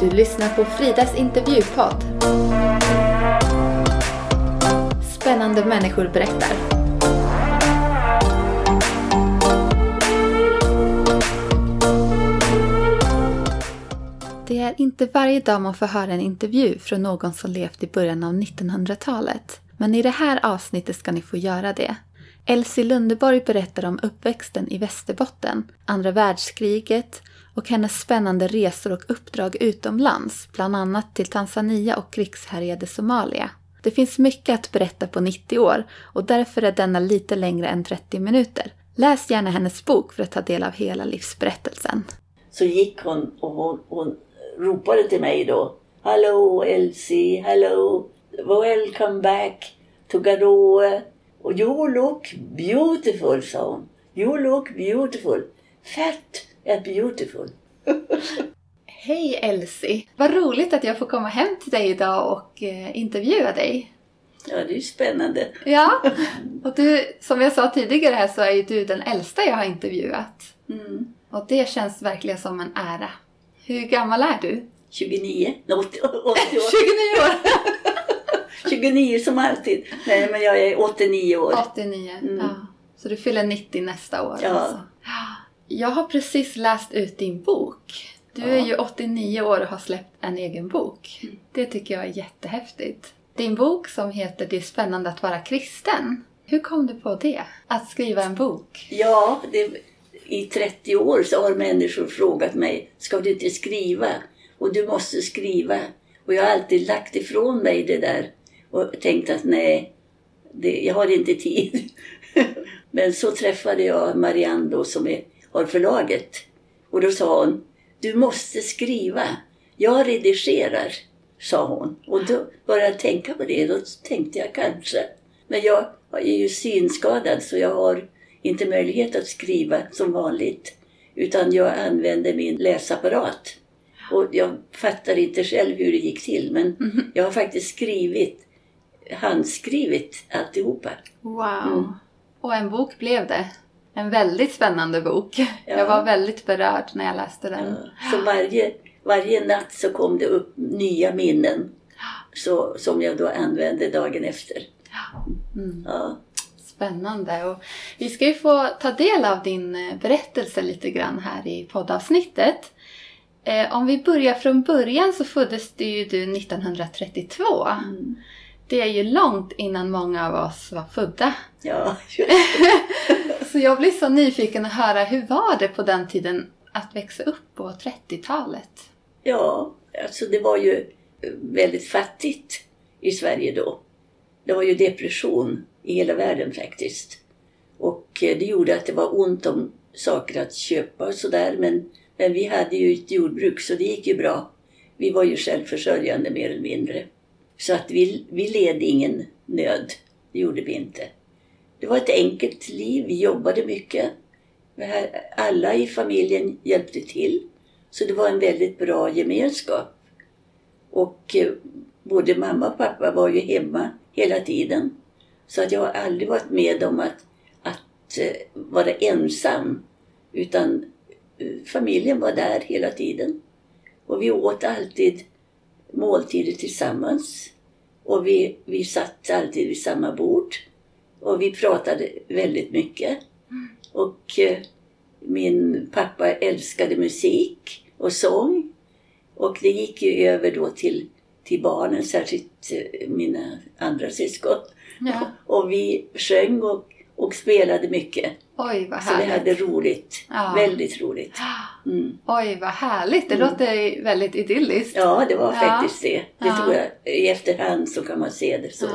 Du lyssnar på Fridas intervjupodd. Spännande människor berättar. Det är inte varje dag man får höra en intervju från någon som levt i början av 1900-talet. Men i det här avsnittet ska ni få göra det. Elsie Lundeborg berättar om uppväxten i Västerbotten, andra världskriget och hennes spännande resor och uppdrag utomlands, bland annat till Tanzania och krigshärjade Somalia. Det finns mycket att berätta på 90 år och därför är denna lite längre än 30 minuter. Läs gärna hennes bok för att ta del av hela livsberättelsen. Så gick hon och hon, hon ropade till mig då. Hello Elsie, hello, welcome back to Garoe. You look beautiful, sa hon. You look beautiful. Fat and beautiful. Hej Elsie! Vad roligt att jag får komma hem till dig idag och eh, intervjua dig. Ja, det är ju spännande. Ja, och du, som jag sa tidigare här så är ju du den äldsta jag har intervjuat. Mm. Och det känns verkligen som en ära. Hur gammal är du? 29, 80, 80 år. 29 år! 29 som alltid. Nej, men jag är 89 år. 89, Mm. ja. Så du fyller 90 nästa år Ja. alltså. Jag har precis läst ut din bok. Du är ju 89 år och har släppt en egen bok. Det tycker jag är jättehäftigt. Din bok som heter Det är spännande att vara kristen. Hur kom du på det? Att skriva en bok? Ja, det, i 30 år så har människor frågat mig, ska du inte skriva? Och du måste skriva. Och jag har alltid lagt ifrån mig det där och tänkt att nej, det, jag har inte tid. Men så träffade jag Marianne då som är, har förlaget. Och då sa hon, du måste skriva. Jag redigerar, sa hon. Och då började jag tänka på det. Då tänkte jag kanske. Men jag är ju synskadad så jag har inte möjlighet att skriva som vanligt. Utan jag använder min läsapparat. Och jag fattar inte själv hur det gick till. Men jag har faktiskt skrivit, handskrivit alltihopa. Wow! Mm. Och en bok blev det. En väldigt spännande bok. Jag var väldigt berörd när jag läste den. Ja, Så varje, varje natt så kom det upp nya minnen. Så, som jag då använde dagen efter. Mm. Ja. Spännande. Och vi ska ju få ta del av din eh, berättelse lite grann här i poddavsnittet. Eh, Om vi börjar från början så föddes du ju du 1932. Mm. Det är ju långt innan många av oss var födda. Ja, Så jag blir så nyfiken att höra, hur var det på den tiden att växa upp på 30-talet? ja, alltså det var ju eh, väldigt fattigt i Sverige då. Det var ju depression i hela världen faktiskt. Och eh, det gjorde att det var ont om saker att köpa och sådär. Men, men vi hade ju ett jordbruk så det gick ju bra. Vi var ju självförsörjande mer eller mindre. Så att vi, vi led ingen nöd. Det gjorde vi inte. Det var ett enkelt liv. Vi jobbade mycket. Alla i familjen hjälpte till. Så det var en väldigt bra gemenskap. Och eh, både mamma och pappa var ju hemma hela tiden. Så att jag har aldrig varit med om att, att eh, vara ensam. Utan eh, familjen var där hela tiden. Och vi åt alltid måltider tillsammans. Och vi, vi satt alltid vid samma bord. Och vi pratade väldigt mycket. Och eh, min pappa älskade musik och sång. Och det gick ju över då till, till barnen, särskilt eh, mina andra syskon. Ja. Och vi sjöng och, och spelade mycket. Oj, vad Så vi härligt. hade roligt. Ja. Väldigt roligt. Mm. Oj, vad härligt. Det Mm. låter väldigt idylliskt. Ja, det var Ja. faktiskt det. Det tror jag. I efterhand så kan man se det så.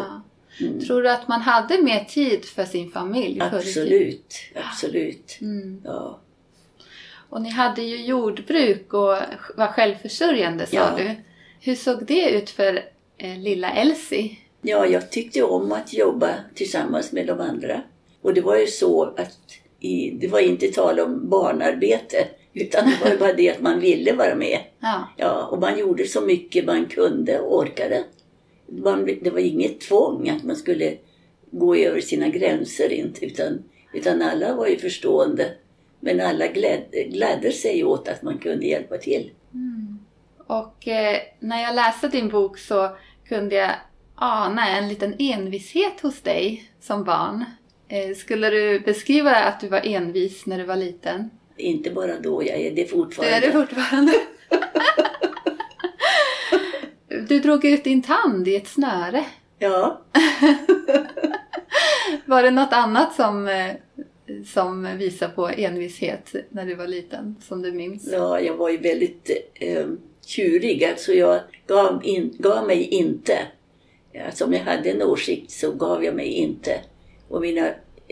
Mm. Tror du att man hade mer tid för sin familj? Absolut, absolut. Mm. Ja. Och ni hade ju jordbruk och var självförsörjande sa Ja. du. Hur såg det ut för eh, lilla Elsie? ja, jag tyckte om att jobba tillsammans med de andra. Och det var ju så att i, det var inte tal om barnarbete. Utan det var ju bara det att man ville vara med. Ja. Ja, och man gjorde så mycket man kunde och orkade. Man, det var inget tvång att man skulle gå över sina gränser inte, utan, utan alla var ju förstående. Men alla gläd, gladde sig åt att man kunde hjälpa till. Och eh, när jag läste din bok så kunde jag ana en liten envishet hos dig som barn. Eh, skulle du beskriva att du var envis när du var liten? Inte bara då, jag är det fortfarande. Det är det fortfarande. Du drog ut din tand i ett snöre. Ja. Var det något annat som, eh, som visar på envishet när du var liten, som du minns? ja, jag var ju väldigt eh, tjurig. Alltså jag gav, in, gav mig inte. Alltså om jag hade en åsikt så gav jag mig inte. Och mina,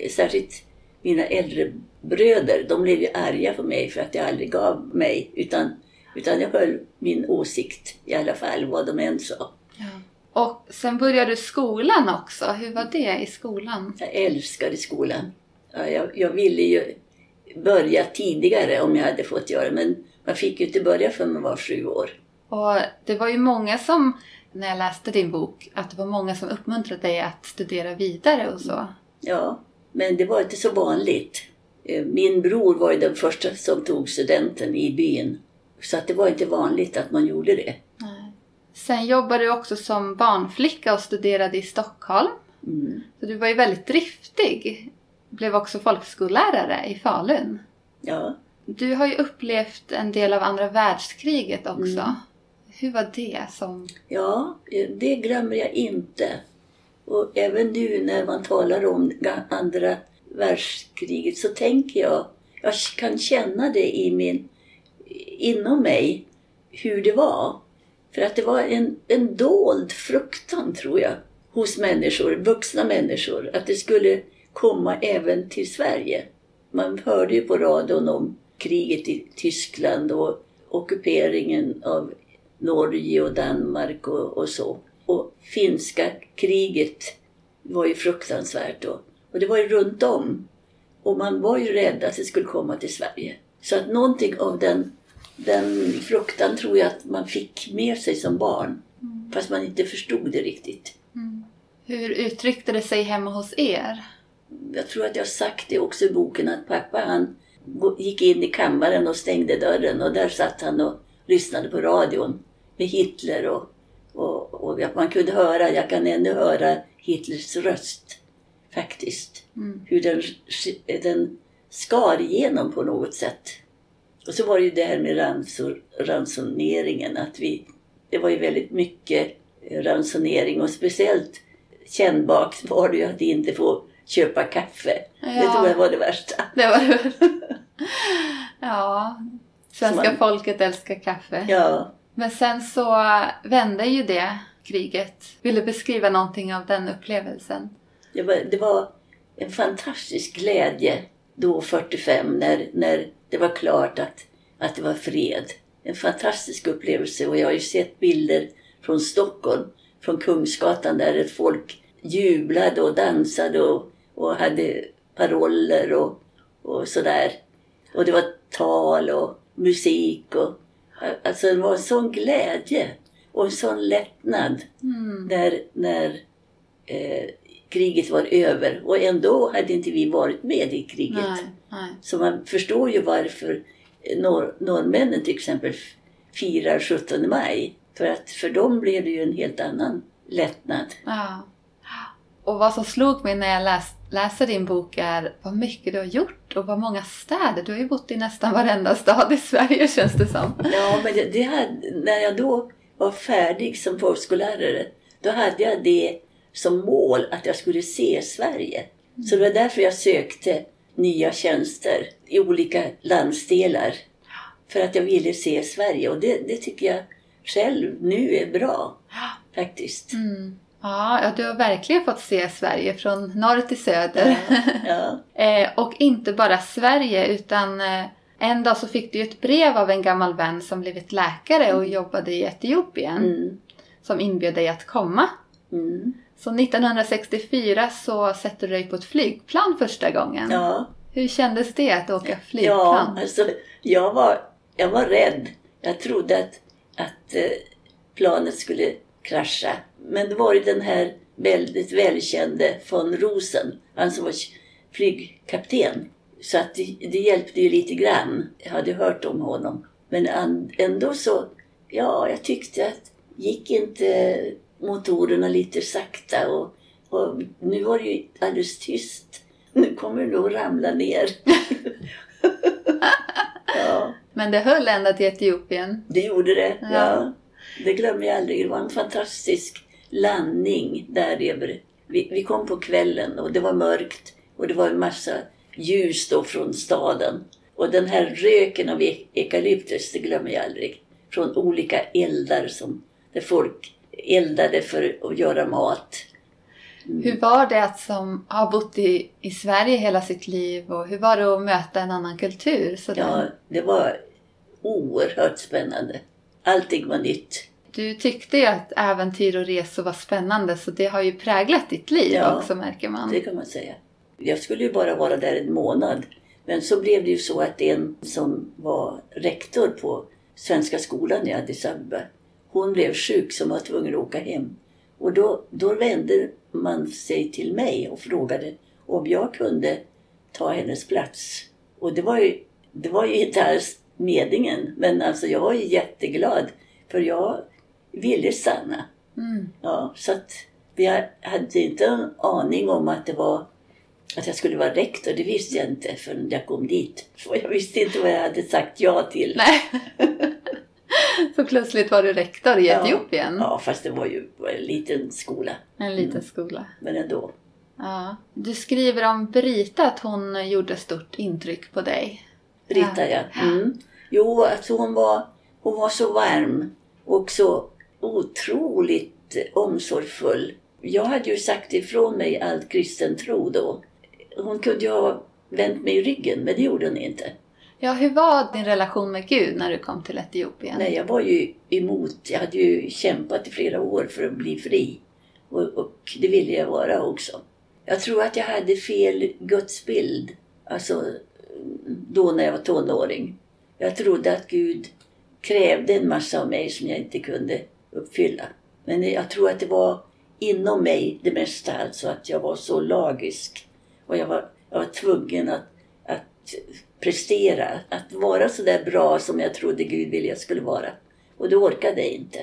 särskilt mina äldre bröder, de blev ju arga på mig för att jag aldrig gav mig. Utan, utan jag höll min åsikt i alla fall, vad de än sa. Ja. Och sen började du skolan också. Hur var det i skolan? Jag älskade skolan. Ja, jag, jag ville ju börja tidigare om jag hade fått göra men man fick ju inte börja förrän man var sju år. Och det var ju många som, när jag läste din bok, att det var många som uppmuntrade dig att studera vidare och så. Ja, men det var inte så vanligt. Eh, Min bror var ju den första som tog studenten i byn. Så att det var inte vanligt att man gjorde det. Nej. Sen jobbade du också som barnflicka och studerade i Stockholm. Mm. Så du var ju väldigt driftig. Blev också folkskollärare i Falun. Ja, Du har ju upplevt en del av andra världskriget också. Mm. Hur var det som... ja, det glömmer jag inte. Och även nu när man talar om andra världskriget så tänker jag, jag kan känna det i min, inom mig, hur det var. För att det var en, en dold fruktan, tror jag, hos människor, vuxna människor, att det skulle komma även till Sverige. Man hörde ju på radion om kriget i Tyskland och ockuperingen av Norge och Danmark och, och så. Och finska kriget var ju fruktansvärt då. Och det var ju runt om. Och man var ju rädd att det skulle komma till Sverige. Så att någonting av den, den fruktan tror jag att man fick med sig som barn. Fast man inte förstod det riktigt. Hur uttryckte det sig hemma hos er? Jag tror att jag sagt det också i boken att pappa han gick in i kammaren och stängde dörren och där satt han och lyssnade på radion med Hitler och, och, och att man kunde höra, jag kan ännu höra Hitlers röst faktiskt. Hur den, den skar igenom på något sätt. Och så var det ju det här med ransor, ransoneringen, att vi, det var ju väldigt mycket ransonering och speciellt kännbart var det ju att inte få köpa kaffe. Det Ja. tror jag var det värsta. Det var det. ja, svenska man- folket älskar kaffe. Ja, Men sen så vände ju det kriget. Vill du beskriva någonting av den upplevelsen? det var, det var en fantastisk glädje då 45 när, när det var klart att, att det var fred. En fantastisk upplevelse och jag har ju sett bilder från Stockholm, från Kungsgatan där folk jublade och dansade och, och hade paroller och, och sådär. Och det var tal och musik och alltså det var en sån glädje och en sån lättnad när, när eh, kriget var över. Och ändå hade inte vi varit med i kriget. Nej, nej. Så man förstår ju varför norr, norrmännen till exempel firar 17 maj. För att för dem blev det ju en helt annan lättnad. Ja. Och vad som slog mig när jag läs, läste din bok är vad mycket du har gjort och vad många städer. Du har ju bott i nästan varenda stad i Sverige känns det som. Ja, men det, det hade, när jag då var färdig som folkskollärare, då hade jag det som mål att jag skulle se Sverige. Så det var därför jag sökte nya tjänster i olika landsdelar. För att jag ville se Sverige och det, det tycker jag själv nu är bra. Faktiskt. Mm. Ja, ja, du har verkligen fått se Sverige från norr till söder. Ja. Eh, och inte bara Sverige utan eh, en dag så fick du ett brev av en gammal vän som blivit läkare och jobbade i Etiopien. Mm. Som inbjöd dig att komma. Mm. Så 1964 så sätter du dig på ett flygplan första gången. Ja. Hur kändes det att åka Ja, flygplan? alltså jag var, jag var rädd. Jag trodde att, att eh, planet skulle krascha. Men det var ju den här väldigt välkände von Rosen, han som var flygkapten. Så att det, det hjälpte ju lite grann. Jag hade hört om honom. Men ändå så Ja, jag tyckte att gick inte motorerna lite sakta och, och nu var det ju alldeles tyst. Nu kommer det nog ramla ner. ja, Men det höll ända till Etiopien. det gjorde det. Ja. Ja. Det glömmer jag aldrig. Det var en fantastisk landning där över. Vi, vi kom på kvällen och det var mörkt och det var en massa ljus då från staden. Och den här röken av eukalyptus, det glömmer jag aldrig. Från olika eldar som, där folk eldade för att göra mat. Hur var det att som har bott i, i Sverige hela sitt liv och hur var det att möta en annan kultur? Så Ja, det var oerhört spännande. Allting var nytt. Du tyckte ju att äventyr och resor var spännande så det har ju präglat ditt liv Ja, också märker man. Det kan man säga. Jag skulle ju bara vara där en månad. Men så blev det ju så att en som var rektor på Svenska skolan i Addis Abeba, hon blev sjuk som var tvungen att åka hem. Och då, då vände man sig till mig och frågade om jag kunde ta hennes plats. Och det var ju, det var ju inte alls meningen. Men alltså jag var ju jätteglad. För jag ville stanna. Mm. Ja, så att vi hade inte en aning om att det var att jag skulle vara rektor. Det visste jag inte förrän jag kom dit. För jag visste inte vad jag hade sagt ja till. Nej. så plötsligt var du rektor i Ja. Etiopien. Ja, fast det var ju en liten skola. En liten skola. Men ändå. Ja. Du skriver om Brita att hon gjorde stort intryck på dig. Britta, ja. Mm. Jo, alltså hon var, hon var så varm och så otroligt omsorgsfull. Jag hade ju sagt ifrån mig allt kristen tro då. Hon kunde ju ha vänt mig i ryggen, men det gjorde hon inte. Ja, hur var din relation med Gud när du kom till Etiopien? Nej, jag var ju emot. Jag hade ju kämpat i flera år för att bli fri. Och, och det ville jag vara också. Jag tror att jag hade fel gudsbild. Alltså, då när jag var tonåring. Jag trodde att Gud krävde en massa av mig som jag inte kunde uppfylla. Men jag tror att det var inom mig det mesta, alltså att jag var så lagisk. Och jag var, jag var tvungen att, att prestera, att vara så där bra som jag trodde Gud ville jag skulle vara. Och det orkade jag inte.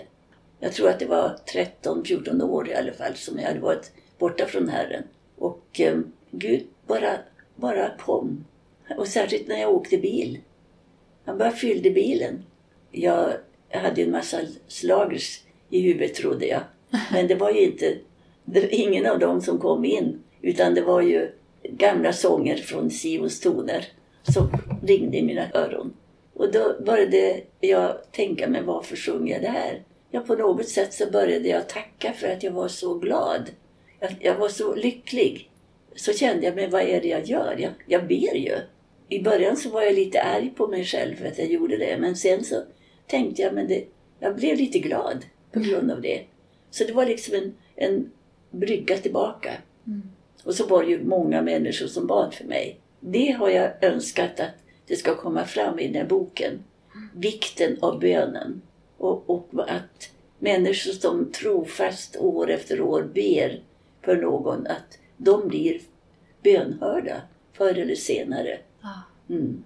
Jag tror att det var 13-14 år i alla fall som jag hade varit borta från Herren. Och eh, Gud bara, bara kom. Och särskilt när jag åkte bil. Han bara fyllde bilen. Jag, hade en massa slagers i huvudet trodde jag. Men det var ju inte, det var ingen av dem som kom in. Utan det var ju gamla sånger från Sions toner som ringde i mina öron. Och då började jag tänka, men varför sjunger jag det här? Ja, på något sätt så började jag tacka för att jag var så glad. Jag, jag var så lycklig. Så kände jag, men vad är det jag gör? Jag, jag ber ju. I början så var jag lite arg på mig själv för att jag gjorde det. Men sen så tänkte jag, men det, jag blev lite glad på grund av det. Så det var liksom en, en brygga tillbaka. Och så var det ju många människor som bad för mig. Det har jag önskat att det ska komma fram i den här boken. Vikten av bönen. Och, och att människor som trofast år efter år ber för någon, att de blir bönhörda förr eller senare. Mm.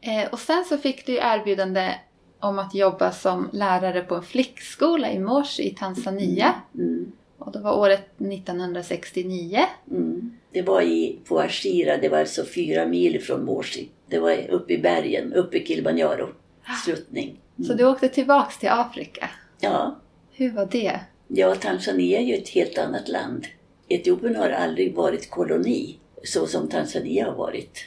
Eh, och sen så fick du erbjudande om att jobba som lärare på en flickskola i Moshi i Tanzania. Mm. Och det var året 1969. Mm. Det var i, på Ashira, det var alltså fyra mil från Moshi. Det var uppe i bergen, uppe i Kilimanjaro. Sluttning. Så du åkte tillbaks till Afrika. Ja, Hur var det? Ja, Tanzania är ju ett helt annat land. Etiopien har aldrig varit koloni så som Tanzania har varit.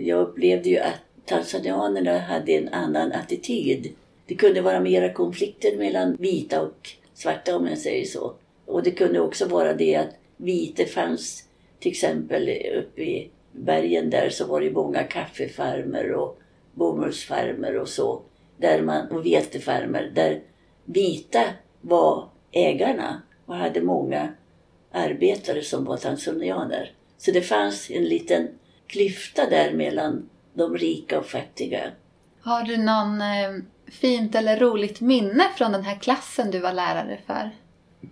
Jag upplevde ju att tanzanianerna hade en annan attityd. Det kunde vara mera konflikter mellan vita och svarta om jag säger så. Och det kunde också vara det att vita fanns till exempel uppe i bergen där så var det många kaffefarmer och bomullsfarmer och så. Där man, och vetefarmer där vita var ägarna och hade många arbetare som var tanzanianer. Så det fanns en liten klyfta där mellan de rika och fattiga. Har du någon eh, fint eller roligt minne från den här klassen du var lärare för?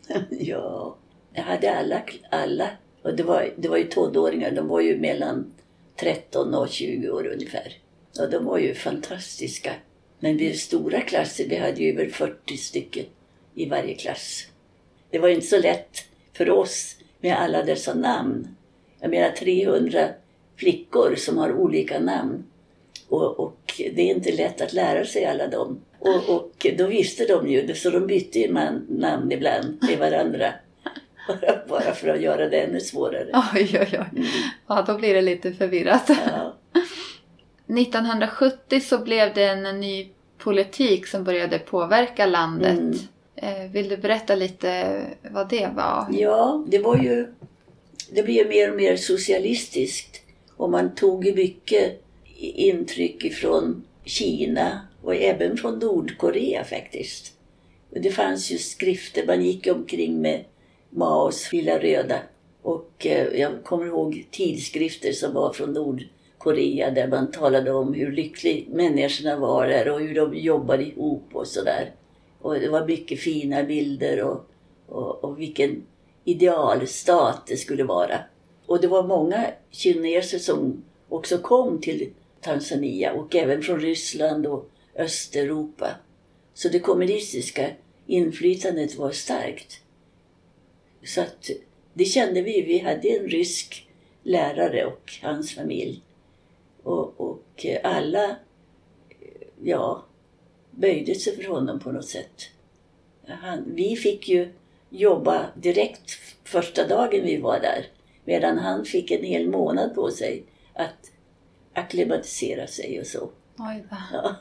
ja, jag hade alla, alla och det var, det var ju tonåringar, de var ju mellan 13 och 20 år ungefär. Och de var ju fantastiska. Men vi stora klasser, vi hade ju över 40 stycken i varje klass. Det var inte så lätt för oss med alla dessa namn. Jag menar 300 flickor som har olika namn. Och, och det är inte lätt att lära sig alla dem. Och, och då visste de ju det, så de bytte ju namn ibland till varandra. Bara, bara för att göra det ännu svårare. Oj, oj, oj. Ja, då blir det lite förvirrat. Ja. 1970 så blev det en ny politik som började påverka landet. Mm. Eh, Vill du berätta lite vad det var? Ja, det var ju... Det blev mer och mer socialistiskt. Och man tog ju mycket intryck ifrån Kina och även från Nordkorea faktiskt. Det fanns ju skrifter, man gick omkring med Maos lilla röda. Och eh, jag kommer ihåg tidskrifter som var från Nordkorea där man talade om hur lyckliga människorna var där och hur de jobbade ihop och sådär. Och det var mycket fina bilder och, och, och vilken idealstat det skulle vara. Och det var många kineser som också kom till Tanzania och även från Ryssland och Östeuropa. Så det kommunistiska inflytandet var starkt. Så att det kände vi. Vi hade en rysk lärare och hans familj. Och, och alla, ja, böjde sig för honom på något sätt. Han, vi fick ju jobba direkt första dagen vi var där. Medan han fick en hel månad på sig att acklimatisera sig och så. Oj då. Ja.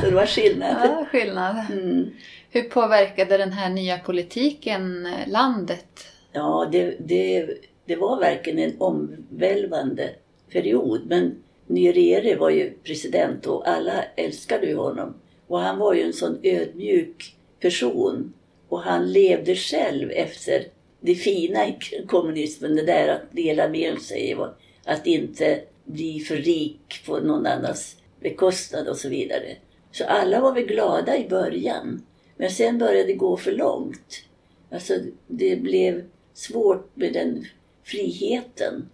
Så det var skillnad. Ja, skillnad. Mm. Hur påverkade den här nya politiken landet? Ja, det, det, det var verkligen en omvälvande period. Men Nyerere var ju president och alla älskade ju honom. Och han var ju en sån ödmjuk person. Och han levde själv efter det fina i kommunismen, det där att dela med sig och att inte bli för rik på någon annans bekostnad och så vidare. Så alla var väl glada i början. Men sen började det gå för långt. Alltså det blev svårt med den friheten.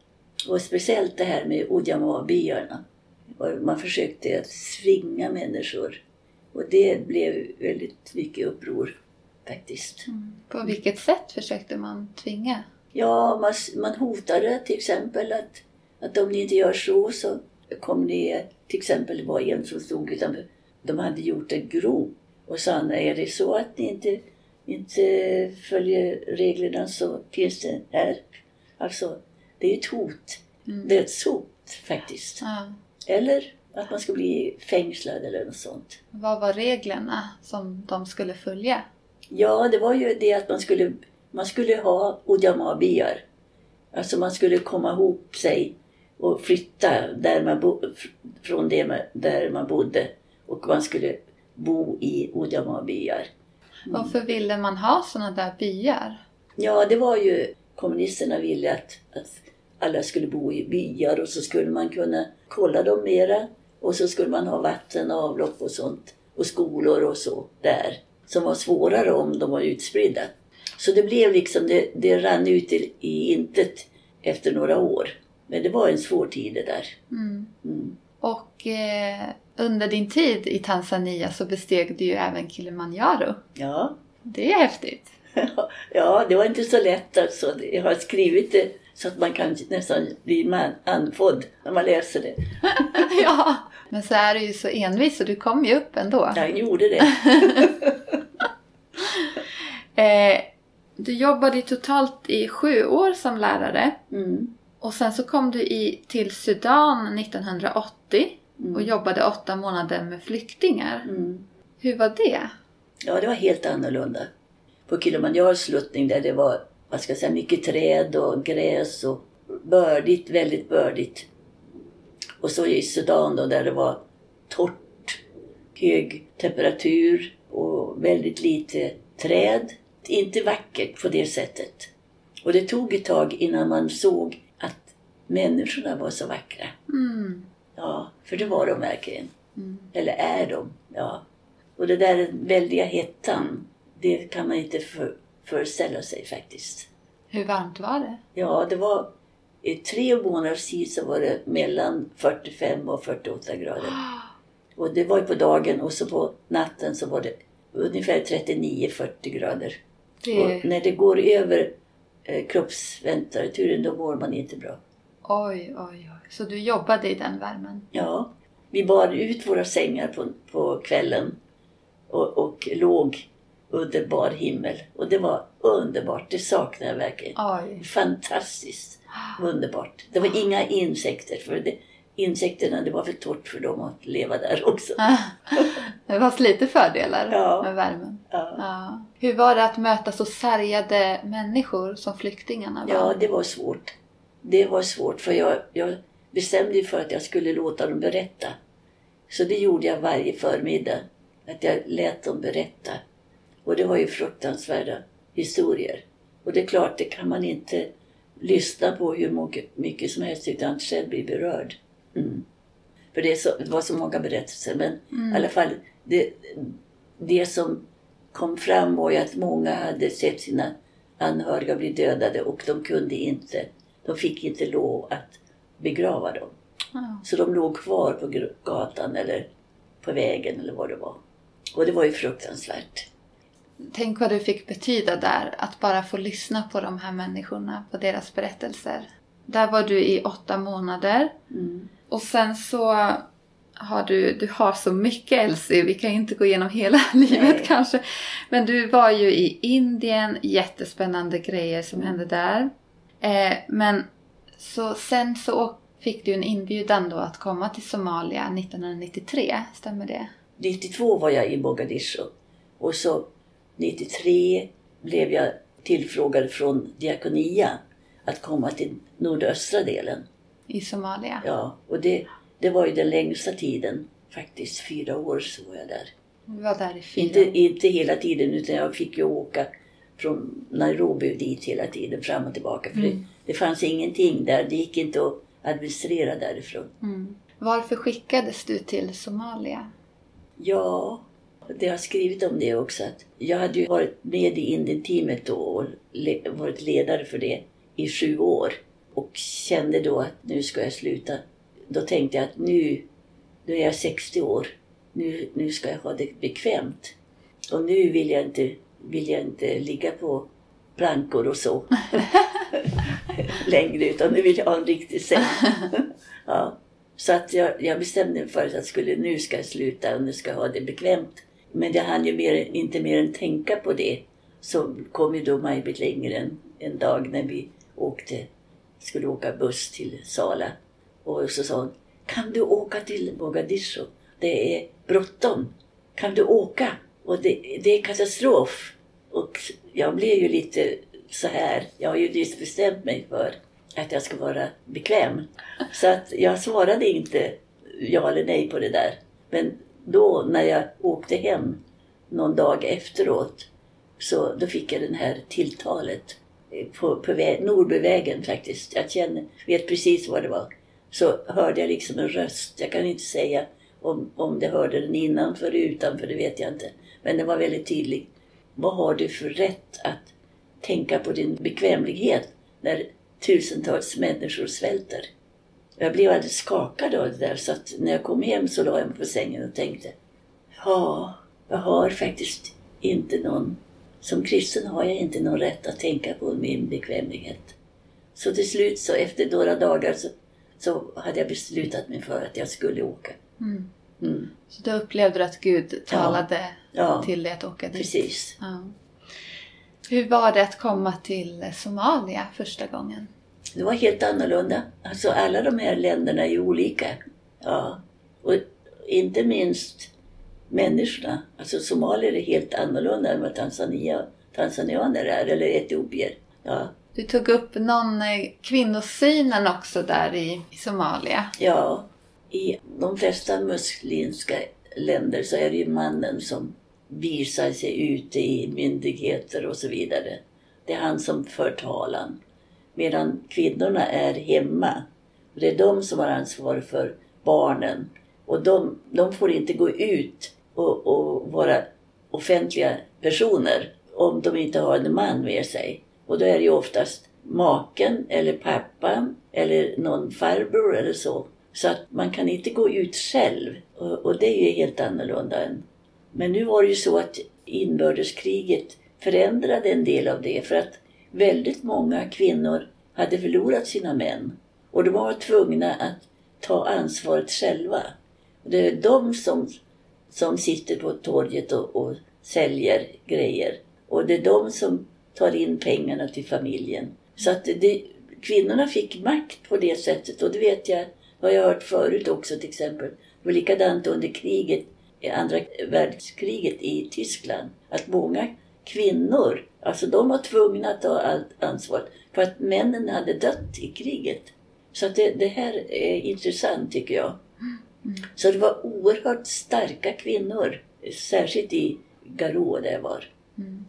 Och speciellt det här med Ujamaa-byarna. Och Man försökte att svinga människor. Och det blev väldigt mycket uppror faktiskt. På vilket sätt försökte man tvinga? Ja, man, man hotade till exempel att, att om ni inte gör så så kommer ni... Till exempel det var en som stod utanför. De hade gjort en grop och sa är det så att ni inte, inte följer reglerna så finns det här. Alltså, det är ett hot. Mm. Dödshot faktiskt. Ja. Eller att man ska bli fängslad eller något sånt. Vad var reglerna som de skulle följa? Ja, det var ju det att man skulle, man skulle ha Ujamaa-byar. Alltså man skulle komma ihop sig och flytta där man bo, från det man, där man bodde. Och man skulle bo i Ujamaa-byar. Varför ville man ha sådana där byar? Ja, det var ju kommunisterna ville att, att alla skulle bo i byar och så skulle man kunna kolla dem mera. Och så skulle man ha vatten, avlopp och sånt. Och skolor och så där. Som var svårare om de var utspridda. Så det blev liksom, det, det rann ut i, i intet efter några år. Men det var en svår tid det där. Mm. Mm. Och eh, under din tid i Tanzania så besteg du ju även Kilimanjaro. Ja. Det är häftigt. ja, det var inte så lätt alltså. Jag har skrivit det så att man kan nästan bli man, andfådd när man läser det. ja. Men så är du ju så envis så du kom ju upp ändå. Jag gjorde det. Eh, du jobbade totalt i sju år som lärare. Mm. Och sen så kom du i, till Sudan 1980 och jobbade åtta månader med flyktingar. Mm. Hur var det? Ja, det var helt annorlunda. På Kilimanjaros sluttning där det var vad ska jag säga, mycket träd och gräs och bördigt, väldigt bördigt. Och så i Sudan då där det var torrt, hög temperatur och väldigt lite träd. Inte vackert på det sättet. Och det tog ett tag innan man såg att människorna var så vackra. Mm. Ja, för det var de verkligen. Mm. Eller är de. Ja. Och det där väldiga hettan, det kan man inte för, föreställa sig faktiskt. Hur varmt var det? Ja, det var i tre månaders tid så var det mellan 45 och 48 grader. Och det var ju på dagen och så på natten så var det ungefär 39-40 grader. Det... Och när det går över eh, kroppstemperaturen då mår man inte bra. Oj, oj, oj. Så du jobbade i den värmen? Ja. Vi bar ut våra sängar på, på kvällen och, och låg under bar himmel. Och det var underbart. Det saknar jag verkligen. Oj. Fantastiskt underbart. Det var inga insekter. För det, insekterna, det var för torrt för dem att leva där också. Det fanns lite fördelar Ja. med värmen. Ja, Ja. Hur var det att möta så sargade människor som flyktingarna var? ja det var svårt. Det var svårt för jag, jag bestämde ju för att jag skulle låta dem berätta. Så det gjorde jag varje förmiddag. Att jag lät dem berätta. Och det var ju fruktansvärda historier. Och det är klart, det kan man inte lyssna på hur mycket, som helst utan att själv bli berörd. Mm. För det, så, det var så många berättelser. Men i alla fall, det, det som kom fram var ju att många hade sett sina anhöriga bli dödade och de kunde inte, de fick inte lov att begrava dem. Ja. Så de låg kvar på gatan eller på vägen eller vad det var. Och det var ju fruktansvärt. Tänk vad det fick betyda där, att bara få lyssna på de här människorna, på deras berättelser. Där var du i åtta månader. Mm. Och sen så har du, du har så mycket Elsie, vi kan ju inte gå igenom hela livet Nej. kanske. Men du var ju i Indien, jättespännande grejer som hände där. Eh, men så sen så fick du en inbjudan då att komma till Somalia 1993, stämmer det? 92 var jag i Mogadishu och så 93 blev jag tillfrågad från Diakonia att komma till nordöstra delen. I Somalia? Ja, och det, det var ju den längsta tiden faktiskt. Fyra år så var jag där. Du var där i fyra Inte, inte hela tiden utan jag fick ju åka från Nairobi dit hela tiden fram och tillbaka. För det, det fanns ingenting där. Det gick inte att administrera därifrån. Mm. Varför skickades du till Somalia? Ja, det har skrivit om det också. Att jag hade ju varit med i Indien-teamet då och le- varit ledare för det i sju år. Och kände då att nu ska jag sluta. Då tänkte jag att nu, nu är jag 60 år. Nu, nu ska jag ha det bekvämt. Och nu vill jag inte, vill jag inte ligga på plankor och så längre utan nu vill jag ha en riktig säng. ja. Så att jag, jag bestämde mig för att jag skulle, nu ska jag sluta och nu ska jag ha det bekvämt. Men jag hann ju mer, inte mer än tänka på det. Så kom ju då Maj-Britt Lindgren en dag när vi åkte, skulle åka buss till Sala. Och så sa hon, kan du åka till Mogadishu? Det är bråttom. Kan du åka? Och det, det är katastrof. Och jag blev ju lite så här. Jag har ju nyss bestämt mig för att jag ska vara bekväm. Så att jag svarade inte ja eller nej på det där. Men då när jag åkte hem någon dag efteråt så då fick jag det här tilltalet på, på väg, Nordbyvägen faktiskt. Jag känner, vet precis vad det var. Så hörde jag liksom en röst. Jag kan inte säga om, om det hörde den innanför eller utanför, det vet jag inte. Men den var väldigt tydlig. Vad har du för rätt att tänka på din bekvämlighet när tusentals människor svälter? Jag blev alldeles skakad av det där så att när jag kom hem så la jag mig på sängen och tänkte Ja, jag har faktiskt inte någon som kristen har jag inte någon rätt att tänka på min bekvämlighet. Så till slut så efter några dagar så, så hade jag beslutat mig för att jag skulle åka. Mm. Mm. Så då upplevde du att Gud talade Ja, till dig att åka dit? precis. Ja. Hur var det att komma till Somalia första gången? Det var helt annorlunda. Alltså alla de här länderna är olika. Ja. Och inte minst människorna. Alltså somalier är helt annorlunda än vad Tanzania, tanzanianer är, eller etiopier. Ja. Du tog upp någon eh, kvinnosynen också där i, i Somalia. ja, i de flesta muslimska länder så är det ju mannen som visar sig ute i myndigheter och så vidare. Det är han som för talan. Medan kvinnorna är hemma. Det är de som har ansvar för barnen. Och de, de får inte gå ut och, och vara offentliga personer om de inte har en man med sig. Och då är det ju oftast maken eller pappan eller någon farbror eller så så att man kan inte gå ut själv. Och, och det är ju helt annorlunda än... Men nu var det ju så att inbördeskriget förändrade en del av det för att väldigt många kvinnor hade förlorat sina män. Och de var tvungna att ta ansvaret själva. Det är de som, som sitter på torget och, och säljer grejer. Och det är de som tar in pengarna till familjen. Så att det, kvinnorna fick makt på det sättet och det vet jag, har jag hört förut också till exempel. Det var likadant under kriget, andra världskriget i Tyskland. Att många kvinnor, alltså de var tvungna att ta allt ansvar för att männen hade dött i kriget. Så att det, det här är intressant tycker jag. Mm. Så det var oerhört starka kvinnor, särskilt i Garå där jag var. Mm.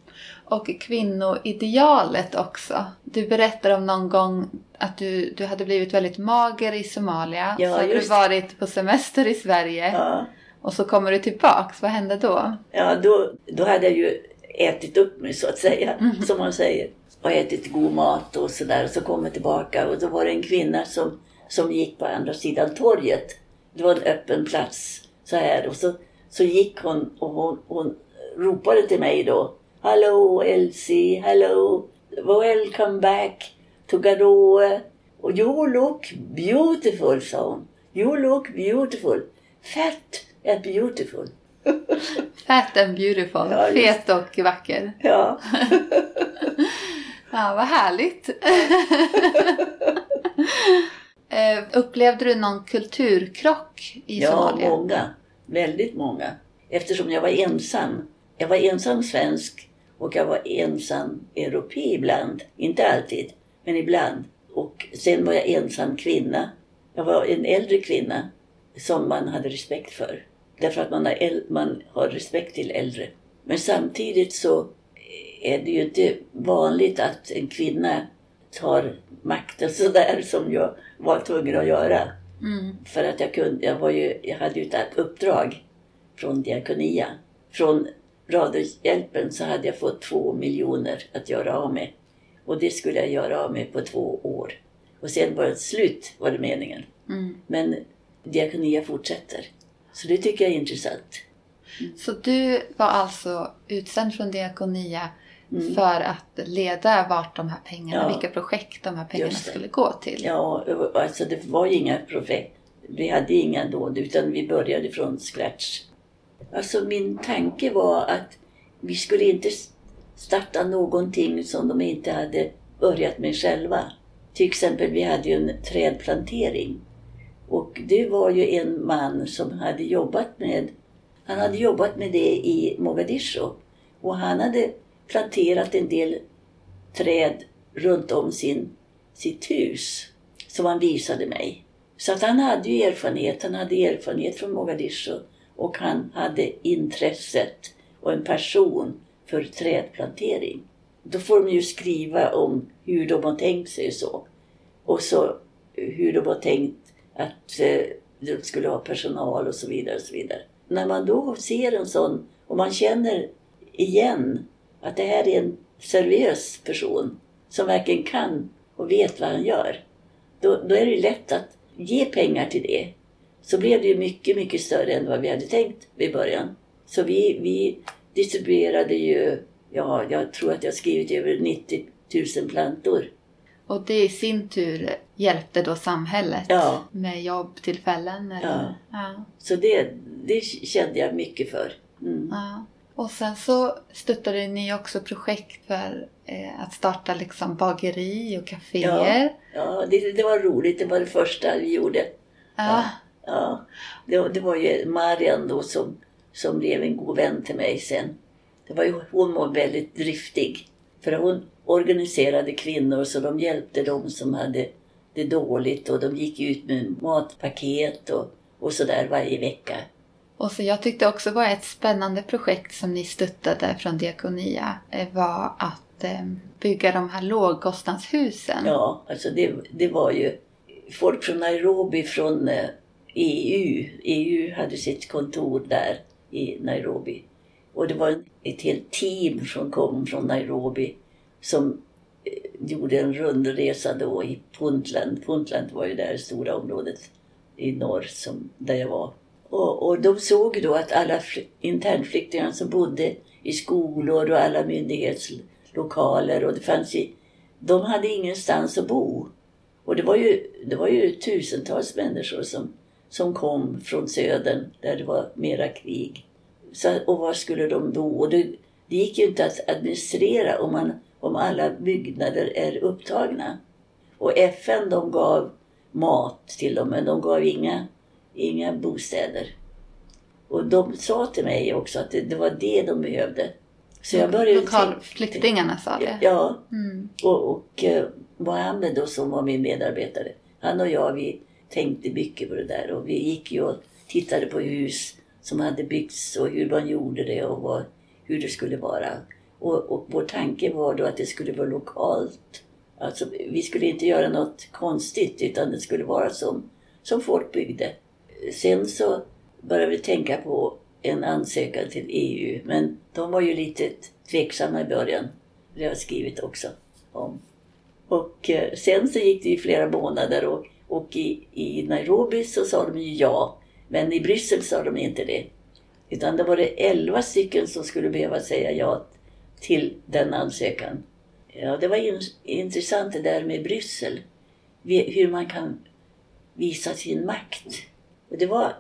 Och kvinnoidealet också. Du berättar om någon gång att du, du hade blivit väldigt mager i Somalia. Ja, så hade du varit på semester i Sverige. Ja. Och så kommer du tillbaks. Vad hände då? Ja, då, då hade jag ju ätit upp mig så att säga, mm. som man säger. Och ätit god mat och sådär. Och så kom jag tillbaka och då var det en kvinna som, som gick på andra sidan torget. Det var en öppen plats så här. Och så, så gick hon och hon, hon ropade till mig då. Hello Elsie, hello, welcome back to Garoe. You look beautiful, sa hon. You look beautiful. Fat and beautiful. Fat and beautiful. Ja, Fet och vacker. Ja. ja, vad härligt. Eh, upplevde du någon kulturkrock i ja, Somalia? Ja, många. Väldigt många. Eftersom jag var ensam. Jag var ensam svensk och jag var ensam europé ibland. Inte alltid, men ibland. Och sen var jag ensam kvinna. Jag var en äldre kvinna som man hade respekt för. Därför att man har, man har respekt till äldre. Men samtidigt så är det ju inte vanligt att en kvinna tar makten sådär som jag var tvungen att göra. Mm. För att jag, kunde, jag, var ju, jag hade ju ett uppdrag från Diakonia. Från Radiohjälpen så hade jag fått två miljoner att göra av med. Och det skulle jag göra av med på två år. Och sen var det slut, var det meningen. Mm. Men Diakonia fortsätter. Så det tycker jag är intressant. Mm. Så du var alltså utsänd från Diakonia mm. för att leda vart de här pengarna, ja. vilka projekt de här pengarna skulle gå till? Ja, alltså det var ju inga projekt. Vi hade inga då, utan vi började från scratch. Alltså min tanke var att vi skulle inte starta någonting som de inte hade börjat med själva. Till exempel, vi hade ju en trädplantering. Och det var ju en man som hade jobbat med, han hade jobbat med det i Mogadishu. Och han hade planterat en del träd runt om sin, sitt hus som han visade mig. Så att han hade ju erfarenhet, han hade erfarenhet från Mogadishu och han hade intresset och en passion för trädplantering. Då får de ju skriva om hur de har tänkt sig så. Och så eh, hur de har tänkt att eh, de skulle ha personal och så vidare. och så vidare. När man då ser en sån och man känner igen att det här är en seriös person som verkligen kan och vet vad han gör. Då, då är det lätt att ge pengar till det så blev det ju mycket, mycket större än vad vi hade tänkt vid början. Så vi, vi distribuerade ju, ja, jag tror att jag skrivit över 90 000 plantor. Och det i sin tur hjälpte då samhället ja. med jobbtillfällen? Eller? Ja. ja. Så det, det kände jag mycket för. Mm. Ja. Och sen så stöttade ni också projekt för eh, att starta liksom bageri och kaféer. Ja, ja det, det, var roligt. Det var det första vi gjorde. Ja. Ja, det, det var ju Marian då som, som blev en god vän till mig sen. Det var ju, hon var väldigt driftig. För hon organiserade kvinnor så de hjälpte dem som hade det dåligt och de gick ut med matpaket och, och sådär varje vecka. Och så jag tyckte också var ett spännande projekt som ni stöttade från Diakonia eh, var att eh, bygga de här lågkostnadshusen. Ja, alltså det, det var ju folk från Nairobi från eh, EU. EU hade sitt kontor där i Nairobi. Och det var ett helt team som kom från Nairobi som eh, gjorde en rundresa då i Puntland. Puntland var ju det här stora området i norr som, där jag var. Och, och de såg då att alla internflyktingar som bodde i skolor och alla myndighetslokaler och det fanns i, de hade ingenstans att bo. Och det var ju, det var ju tusentals människor som, som kom från södern där det var mera krig. Så, och var skulle de bo? Och det, det gick ju inte att administrera om, man, om alla byggnader är upptagna. Och FN de gav mat till dem men de gav inga, inga bostäder. Och de sa till mig också att det, det var det de behövde. Så jag började Lokalflyktingarna sa det? Ja. Mm. Och, och eh, Mohammed då som var min medarbetare, han och jag vi tänkte mycket på det där och vi gick ju och tittade på hus som hade byggts och hur man gjorde det och vad, hur det skulle vara. Och, och vår tanke var då att det skulle vara lokalt. Alltså, vi skulle inte göra något konstigt utan det skulle vara som, som folk byggde. Sen så började vi tänka på en ansökan till EU men de var ju lite tveksamma i början. Det har jag skrivit också om. Och eh, sen så gick det ju flera månader och, och i, i Nairobi så sa de ju ja. Men i Bryssel sa de inte det. Utan det var det elva stycken som skulle behöva säga ja till den ansökan. Ja, det var in, intressant det där med Bryssel. Hur man kan visa sin makt. Och det var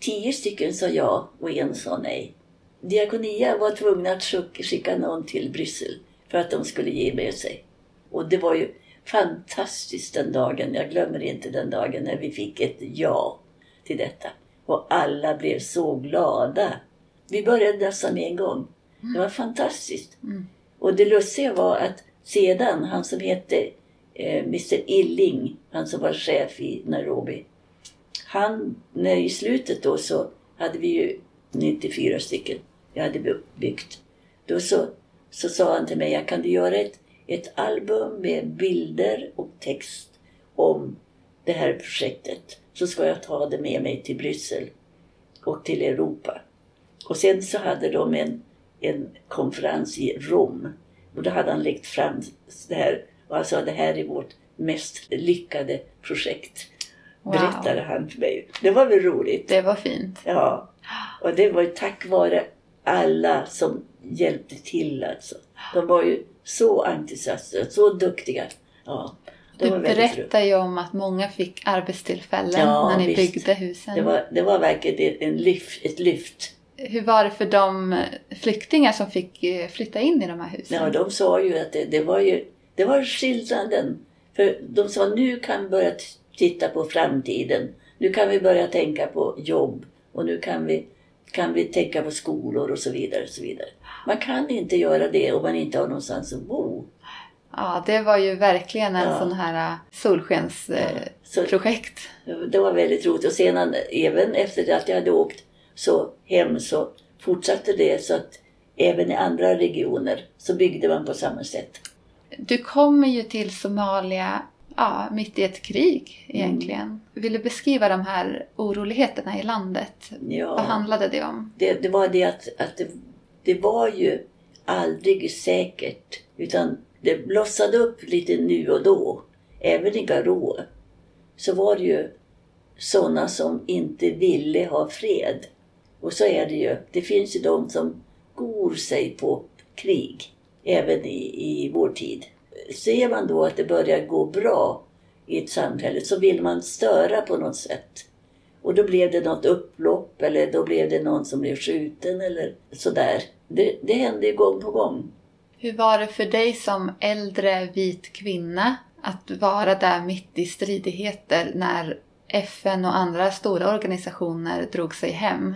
tio stycken sa ja och en sa nej. Diakonia var tvungna att skicka någon till Bryssel för att de skulle ge med sig. Och det var ju fantastiskt den dagen. Jag glömmer inte den dagen när vi fick ett ja till detta. Och alla blev så glada. Vi började nästan med en gång. Det var fantastiskt. Mm. Och det lustiga var att sedan, han som hette eh, Mr Illing, han som var chef i Nairobi. Han, när i slutet då så hade vi ju 94 stycken jag hade byggt. Då så, så sa han till mig, jag kan du göra ett, ett album med bilder och text om det här projektet så ska jag ta det med mig till Bryssel och till Europa. Och sen så hade de en, en konferens i Rom och då hade han lagt fram det här och han sa det här är vårt mest lyckade projekt. Wow. Berättade han för mig. Det var väl roligt? Det var fint. Ja. Och det var tack vare alla som hjälpte till alltså. De var ju så entusiastiska, så duktiga. Ja. Du berättar ju om att många fick arbetstillfällen ja, när ni visst. byggde husen. Det var, det var verkligen en lyft, ett lyft. Hur var det för de flyktingar som fick eh, flytta in i de här husen? Ja, de sa ju att det, det var ju det var skillnaden. För de sa nu kan vi börja titta på framtiden. Nu kan vi börja tänka på jobb och nu kan vi, kan vi tänka på skolor och så vidare. Och så vidare. Man kan inte göra det om man inte har någonstans att bo. Ja, det var ju verkligen en ja. sån här äh, solskensprojekt. Ja, det var väldigt roligt. Och sedan även efter att jag hade åkt så hem så fortsatte det så att även i andra regioner så byggde man på samma sätt. Du kommer ju till Somalia ja, mitt i ett krig egentligen. Mm. Vill du beskriva de här oroligheterna i landet? Ja, Vad handlade det om? Det, det var det att, att det, det var ju aldrig säkert. Utan det blossade upp lite nu och då. Även i Garå så var det ju sådana som inte ville ha fred. Och så är det ju. Det finns ju de som gor sig på krig. Även i, i vår tid. Ser man då att det börjar gå bra i ett samhälle så vill man störa på något sätt. Och då blev det något upplopp eller då blev det någon som blev skjuten eller sådär. Det, det hände gång på gång. Hur var det för dig som äldre vit kvinna att vara där mitt i stridigheter när FN och andra stora organisationer drog sig hem?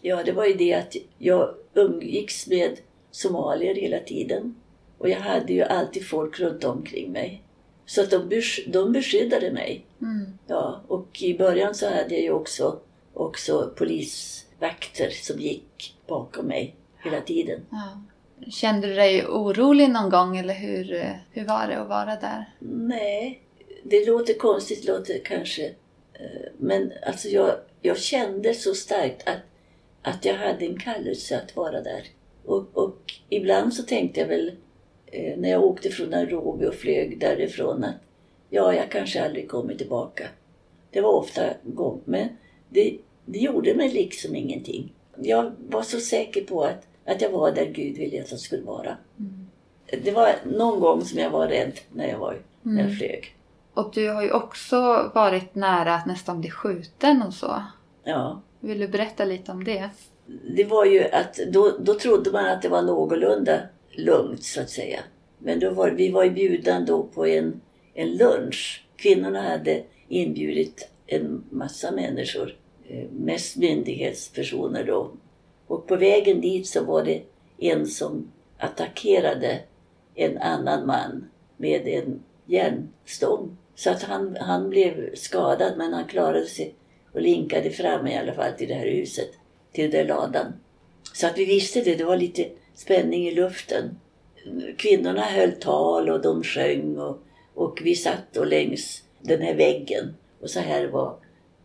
Ja, det var ju det att jag umgicks med somalier hela tiden. Och jag hade ju alltid folk runt omkring mig. Så att de, besk de beskyddade mig. Mm. Ja, och i början så hade jag ju också, också polisvakter som gick bakom mig hela tiden. Ja. Kände du dig orolig någon gång eller hur, hur var det att vara där? Nej, det låter konstigt, låter kanske. Eh, men alltså jag, jag kände så starkt att, att jag hade en kallelse att vara där. Och, och ibland så tänkte jag väl eh, när jag åkte från Nairobi och flög därifrån att ja, jag kanske aldrig kommer tillbaka. Det var ofta gång. Men det, det gjorde mig liksom ingenting. Jag var så säker på att, att jag var där Gud ville att jag skulle vara. Mm. Det var någon gång som jag var rädd när jag, var, när jag Mm. flög. Och du har ju också varit nära att nästan bli skjuten och så. Ja. Vill du berätta lite om det? Det var ju att då, då trodde man att det var någorlunda lugnt så att säga. Men då var, vi var ju bjudna då på en, en lunch. Kvinnorna hade inbjudit en massa människor. Eh, mest myndighetspersoner då. Och på vägen dit så var det en som attackerade en annan man med en järnstång. Så att han, han blev skadad men han klarade sig och linkade fram i alla fall till det här huset, till den där ladan. Så att vi visste det, det var lite spänning i luften. Kvinnorna höll tal och de sjöng och, och vi satt och längs den här väggen. Och så här var,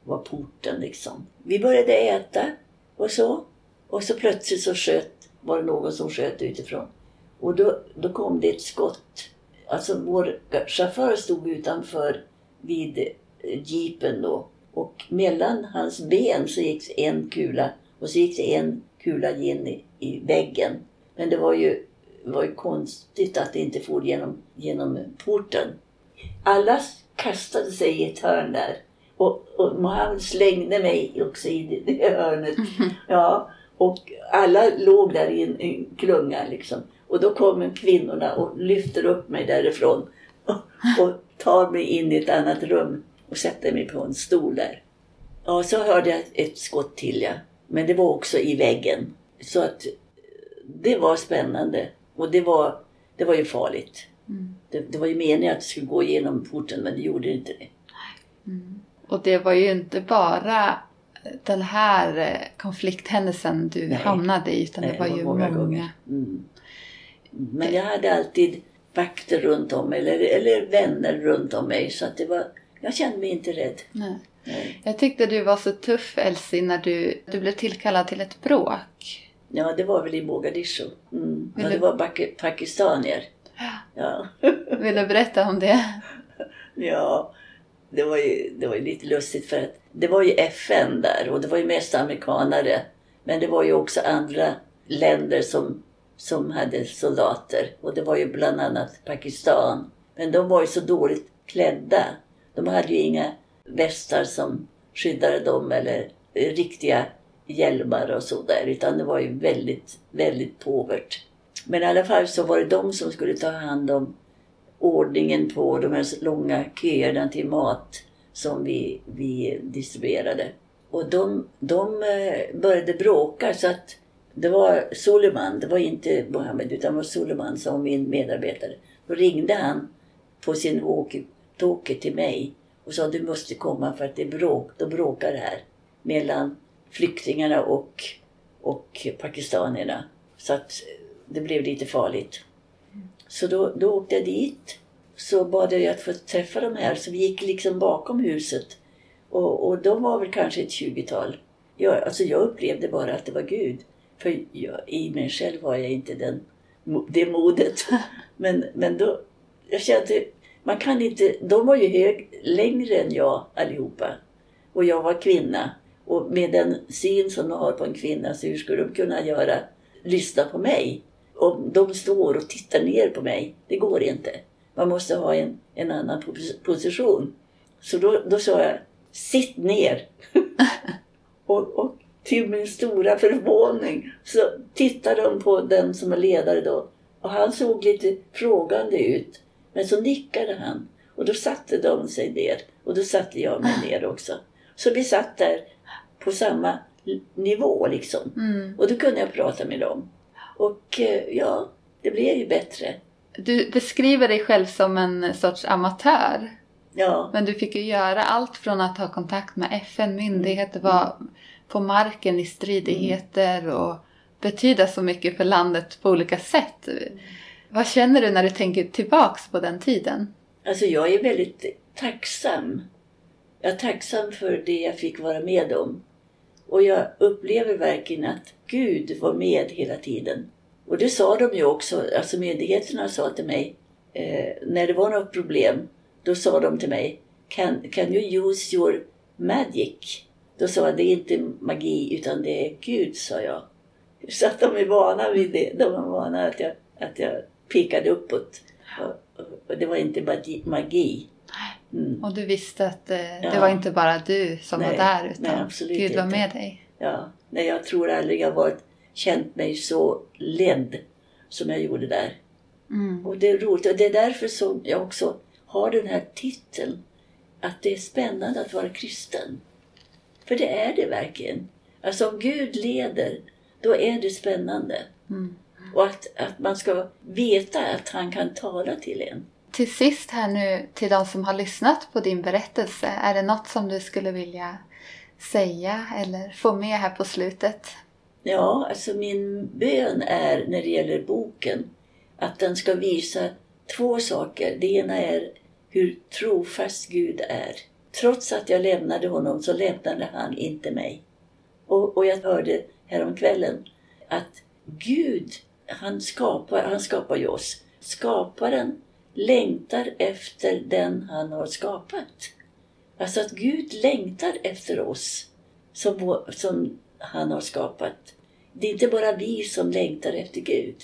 var porten liksom. Vi började äta och så. Och så plötsligt så sköt, var det någon som sköt utifrån. Och då, då kom det ett skott. Alltså vår chaufför stod utanför vid jeepen då. Och mellan hans ben så gick en kula och så gick det en kula in i, i väggen. Men det var ju, var ju konstigt att det inte for genom, genom porten. Alla kastade sig i ett hörn där. Och, och Mohammed slängde mig också i det, det hörnet. Ja, och alla låg där i en, en klunga liksom. Och då kommer kvinnorna och lyfter upp mig därifrån och, och tar mig in i ett annat rum och sätter mig på en stol där. Ja, så hörde jag ett skott till ja. Men det var också i väggen. Så att det var spännande. Och det var, det var ju farligt. Mm. Det, det var ju meningen att det skulle gå igenom porten men det gjorde inte det. Mm. Och det var ju inte bara den här eh, konflikthändelsen du Nej. hamnade i utan det Nej, var ju många. gånger. Mm. Men jag hade alltid vakter runt om mig eller, eller vänner runt om mig så att det var, jag kände mig inte rädd. Nej. Nej. Jag tyckte du var så tuff Elsie när du, du blev tillkallad till ett bråk. Ja, det var väl i Mogadishu. Mm. Ja, det var pakistanier. Ja. Vill du berätta om det? ja, det var, ju, det var ju lite lustigt för att det var ju FN där och det var ju mest amerikanare. Men det var ju också andra länder som, som hade soldater och det var ju bland annat Pakistan. Men de var ju så dåligt klädda. De hade ju inga västar som skyddade dem eller riktiga hjälmar och sådär utan det var ju väldigt, väldigt påvert. Men i alla fall så var det de som skulle ta hand om ordningen på de här långa köerna till mat som vi, vi distribuerade. Och de, de eh, började bråka så att det var Suleiman, det var inte Mohammed utan det var Suleiman som var min medarbetare. Då ringde han på sin walkie-talkie till mig och sa du måste komma för att det är bråk, de bråkar här mellan flyktingarna och, och pakistanierna. Så att det blev lite farligt. Så då, då åkte jag dit. Så bad jag att få träffa de här. Så vi gick liksom bakom huset. Och, och de var väl kanske ett 20-tal. Jag, alltså jag upplevde bara att det var Gud. För jag, i mig själv var jag inte den, det modet. Men, men då, jag kände man kan inte, de var ju hög, längre än jag allihopa. Och jag var kvinna. Och med den syn som de har på en kvinna, så hur skulle de kunna göra, lyssna på mig? Om de står och tittar ner på mig, det går inte. Man måste ha en, en annan pos- position. Så då, då sa jag, sitt ner. och, och till min stora förvåning så tittade de på den som är ledare då. Och han såg lite frågande ut. Men så nickade han. Och då satte de sig ner. Och då satte jag mig ner också. Så vi satt där på samma nivå liksom. Mm. Och då kunde jag prata med dem. Och eh, ja, det blev ju bättre. Du beskriver dig själv som en sorts amatör. Ja, Men du fick ju göra allt från att ha kontakt med FN, myndigheter, vara på marken i stridigheter och betyda så mycket för landet på olika sätt. Vad känner du när du tänker tillbaks på den tiden? alltså jag är väldigt tacksam. Jag är tacksam för det jag fick vara med om. Och jag upplever verkligen att Gud var med hela tiden. Och det sa de ju också, alltså myndigheterna sa till mig, eh, när det var något problem, då sa de till mig, can, can you use your magic. Då sa jag, det är inte magi utan det är Gud, sa jag. Så att de är vana vid det. De är vana att jag, att jag pekade uppåt. Och, och det var inte magi. Mm. Och du visste att eh, det Ja. var inte bara du som Nej, var där utan nej, Gud var inte. med dig. Ja, nej, jag tror aldrig jag varit, känt mig så ledd som jag gjorde där. Mm. Och det är roligt och det är därför som jag också har den här titeln. Att det är spännande att vara kristen. För det är det verkligen. Alltså om Gud leder, då är det spännande. Mm. Och att, att man ska veta att han kan tala till en. Till sist här nu till de som har lyssnat på din berättelse. Är det något som du skulle vilja säga eller få med här på slutet? Ja, alltså min bön är när det gäller boken att den ska visa två saker. Det ena är hur trofast Gud är. Trots att jag lämnade honom så lämnade han inte mig. Och, och jag hörde häromkvällen att Gud, han skapar, han skapar ju oss. Skaparen längtar efter den han har skapat. Alltså att Gud längtar efter oss som, vår- som han har skapat. Det är inte bara vi som längtar efter Gud.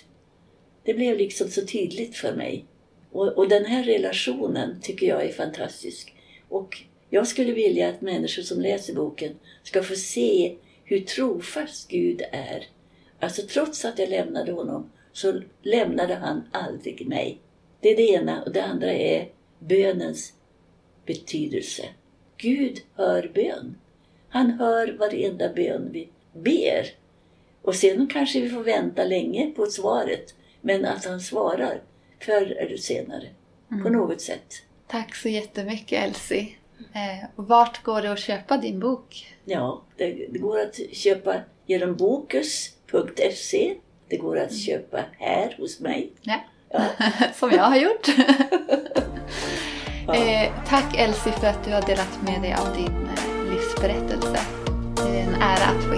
Det blev liksom så tydligt för mig. Och, och den här relationen tycker jag är fantastisk. Och jag skulle vilja att människor som läser boken ska få se hur trofast Gud är. Alltså trots att jag lämnade honom så lämnade han aldrig mig. Det är det ena. Och det andra är bönens betydelse. Gud hör bön. Han hör varenda bön vi ber. Och sen kanske vi får vänta länge på svaret. Men att han svarar förr eller senare. På något sätt. Tack så jättemycket Elsie. Eh, vart går det att köpa din bok? Ja, det, det går att köpa genom bokus.se. Det går att köpa här hos mig. Ja. Ja. Som jag har gjort. eh, tack Elsie för att du har delat med dig av din eh, livsberättelse. Det är en ära att få